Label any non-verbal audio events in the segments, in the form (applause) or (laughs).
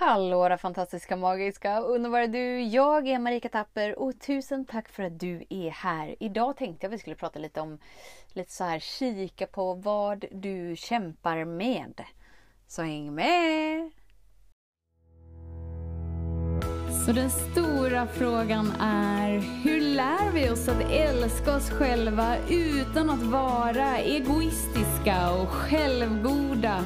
Hallå era fantastiska, magiska, underbara du! Jag är Marika Tapper och tusen tack för att du är här. Idag tänkte jag vi skulle prata lite om, lite så här, kika på vad du kämpar med. Så häng med! Så den stora frågan är, hur lär vi oss att älska oss själva utan att vara egoistiska och självgoda?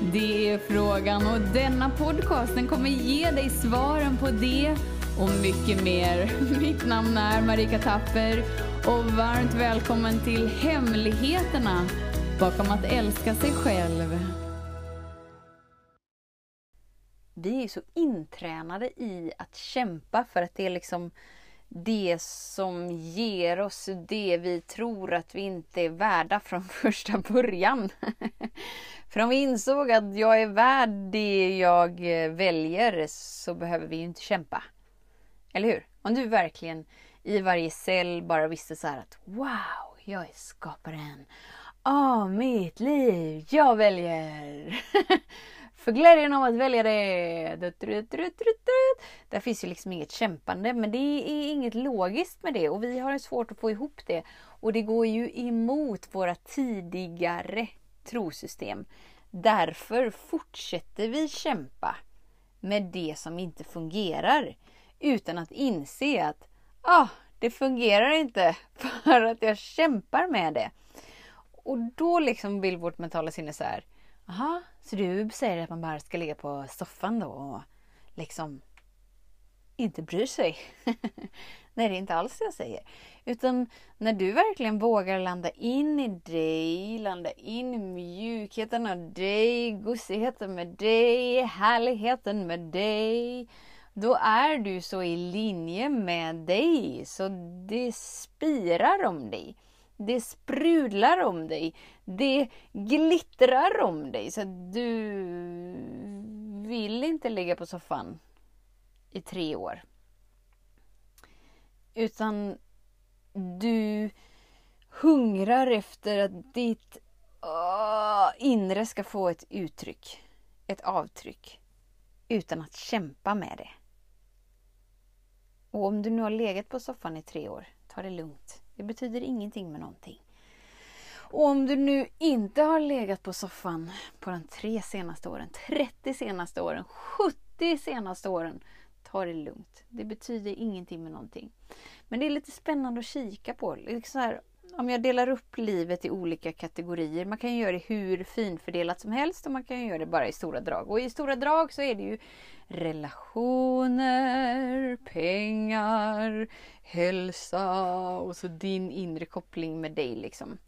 Det är frågan och denna podcast den kommer ge dig svaren på det och mycket mer. (laughs) Mitt namn är Marika Tapper och varmt välkommen till Hemligheterna bakom att älska sig själv. Vi är så intränade i att kämpa för att det är liksom det som ger oss det vi tror att vi inte är värda från (laughs) första början. För om vi insåg att jag är värd det jag eh, väljer så behöver vi ju inte kämpa. Eller hur? Om du verkligen i varje cell bara visste så här att Wow, jag är skaparen av mitt liv. Jag väljer. (laughs) För glädjen av att välja det. Där finns ju liksom inget kämpande men det är inget logiskt med det och vi har svårt att få ihop det. Och det går ju emot våra tidigare trosystem. Därför fortsätter vi kämpa med det som inte fungerar utan att inse att ah, det fungerar inte (laughs) för att jag kämpar med det. Och då liksom vill vårt mentala sinne så här. Aha, så du säger att man bara ska ligga på soffan då och liksom inte bryr sig? (laughs) Nej, det är inte alls det jag säger. Utan när du verkligen vågar landa in i dig, landa in i mjukheten av dig, gosigheten med dig, härligheten med dig. Då är du så i linje med dig så det spirar om dig. Det sprudlar om dig. Det glittrar om dig. Så du vill inte ligga på soffan i tre år. Utan du hungrar efter att ditt uh, inre ska få ett uttryck. Ett avtryck. Utan att kämpa med det. Och om du nu har legat på soffan i tre år, ta det lugnt. Det betyder ingenting med någonting. Och om du nu inte har legat på soffan på de tre senaste åren, 30 senaste åren, 70 senaste åren, ta det lugnt. Det betyder ingenting med någonting. Men det är lite spännande att kika på. Liksom här, om jag delar upp livet i olika kategorier. Man kan göra det hur finfördelat som helst och man kan göra det bara i stora drag. Och i stora drag så är det ju relationer, pengar, hälsa och så din inre koppling med dig liksom.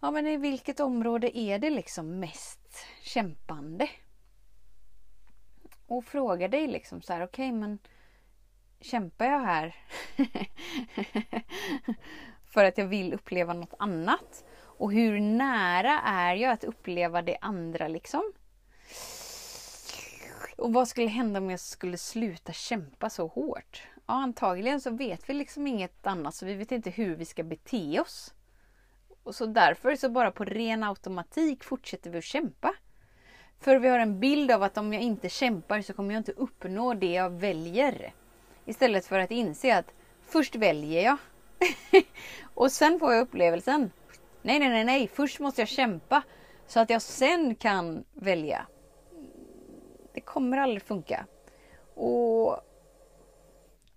Ja men i vilket område är det liksom mest kämpande? Och fråga dig liksom så här, okej okay, men kämpar jag här (laughs) för att jag vill uppleva något annat? Och hur nära är jag att uppleva det andra liksom? Och vad skulle hända om jag skulle sluta kämpa så hårt? Ja, antagligen så vet vi liksom inget annat så vi vet inte hur vi ska bete oss. Och så därför så bara på ren automatik fortsätter vi att kämpa. För vi har en bild av att om jag inte kämpar så kommer jag inte uppnå det jag väljer. Istället för att inse att först väljer jag. (laughs) och sen får jag upplevelsen. Nej, nej, nej, nej. Först måste jag kämpa. Så att jag sen kan välja. Det kommer aldrig funka. Och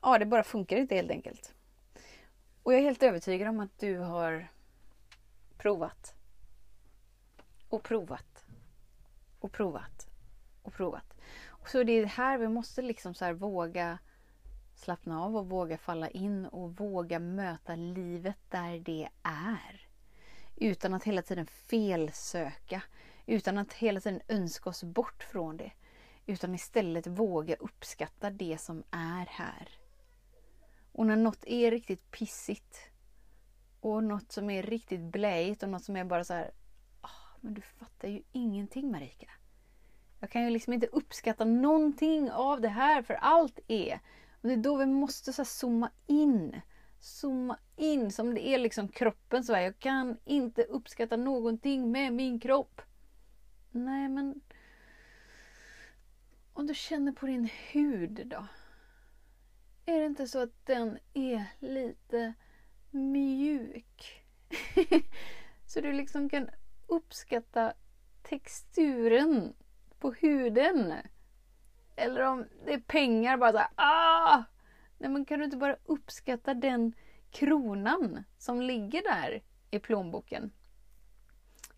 ja, det bara funkar inte helt enkelt. Och jag är helt övertygad om att du har provat. Och provat. Och provat. Och provat. Och så det är här vi måste liksom så våga slappna av och våga falla in och våga möta livet där det är. Utan att hela tiden felsöka. Utan att hela tiden önska oss bort från det. Utan istället våga uppskatta det som är här. Och när något är riktigt pissigt och något som är riktigt blejigt och något som är bara så här, men du fattar ju ingenting Marika. Jag kan ju liksom inte uppskatta någonting av det här för allt är. Och det är då vi måste så zooma in. Zooma in som det är liksom kroppen så här. Jag kan inte uppskatta någonting med min kropp. Nej men Om du känner på din hud då? Är det inte så att den är lite mjuk? (laughs) så du liksom kan uppskatta texturen på huden. Eller om det är pengar, bara såhär ah! Nej men kan du inte bara uppskatta den kronan som ligger där i plånboken?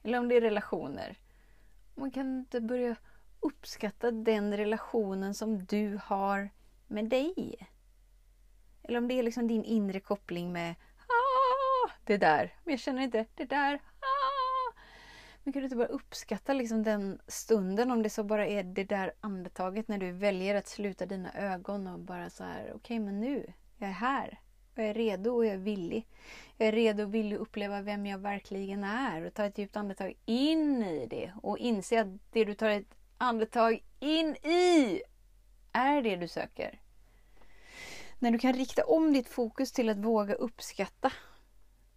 Eller om det är relationer. Man kan inte börja uppskatta den relationen som du har med dig. Eller om det är liksom din inre koppling med ah, det där. Men jag känner inte det där. Men kan du inte bara uppskatta liksom den stunden om det så bara är det där andetaget när du väljer att sluta dina ögon och bara så här, okej okay, men nu, jag är här. Jag är redo och jag är villig. Jag är redo och villig att uppleva vem jag verkligen är och ta ett djupt andetag in i det och inse att det du tar ett andetag in i är det du söker. När du kan rikta om ditt fokus till att våga uppskatta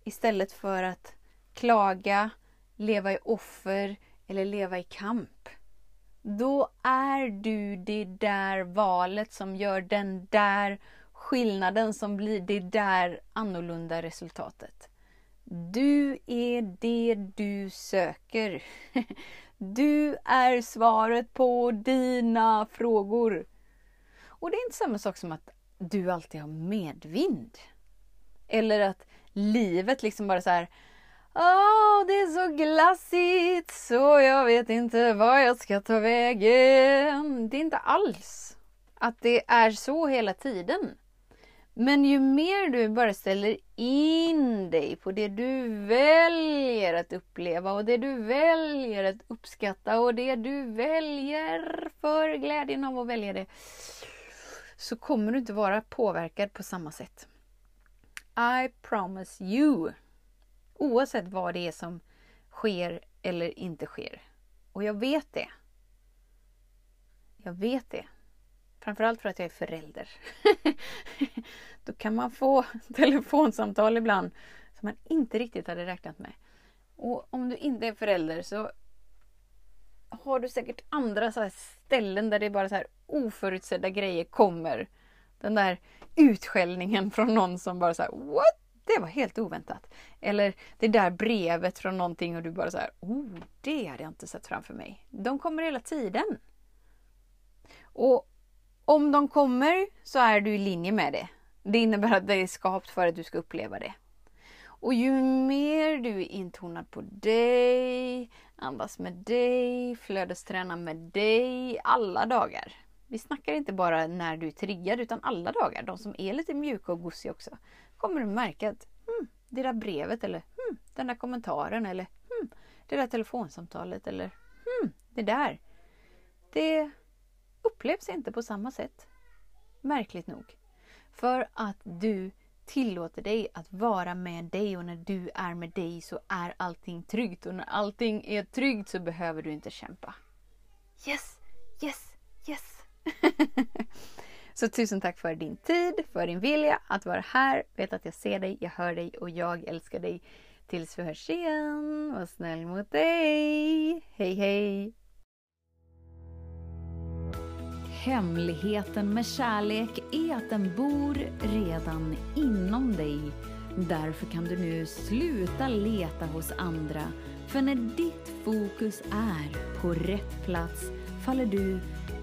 istället för att klaga, leva i offer eller leva i kamp. Då är du det där valet som gör den där skillnaden som blir det där annorlunda resultatet. Du är det du söker. (laughs) Du är svaret på dina frågor. Och det är inte samma sak som att du alltid har medvind. Eller att livet liksom bara så här Åh, det är så glassigt så jag vet inte var jag ska ta vägen. Det är inte alls att det är så hela tiden. Men ju mer du bara ställer in dig på det du väljer att uppleva och det du väljer att uppskatta och det du väljer för glädjen av att välja det så kommer du inte vara påverkad på samma sätt. I promise you! Oavsett vad det är som sker eller inte sker. Och jag vet det. Jag vet det. Framförallt för att jag är förälder. (laughs) Då kan man få (laughs) telefonsamtal ibland som man inte riktigt hade räknat med. Och om du inte är förälder så har du säkert andra så ställen där det bara så här oförutsedda grejer kommer. Den där utskällningen från någon som bara så här, What? Det var helt oväntat. Eller det där brevet från någonting och du bara så här, oh, det hade jag inte sett framför mig. De kommer hela tiden. Och om de kommer så är du i linje med det. Det innebär att det är skapat för att du ska uppleva det. Och ju mer du är intonad på dig, andas med dig, flödesträna med dig alla dagar. Vi snackar inte bara när du är triggad utan alla dagar. De som är lite mjuka och gosiga också. Kommer du märka att hmm, det där brevet eller hmm, den där kommentaren eller hmm, det där telefonsamtalet eller hmm, det där. Det upplevs inte på samma sätt. Märkligt nog. För att du tillåter dig att vara med dig och när du är med dig så är allting tryggt och när allting är tryggt så behöver du inte kämpa. Yes, yes, yes! (laughs) så tusen tack för din tid, för din vilja att vara här. Vet att jag ser dig, jag hör dig och jag älskar dig. Tills vi hörs igen, var snäll mot dig. Hej hej! Hemligheten med kärlek är att den bor redan inom dig. Därför kan du nu sluta leta hos andra. För när ditt fokus är på rätt plats faller du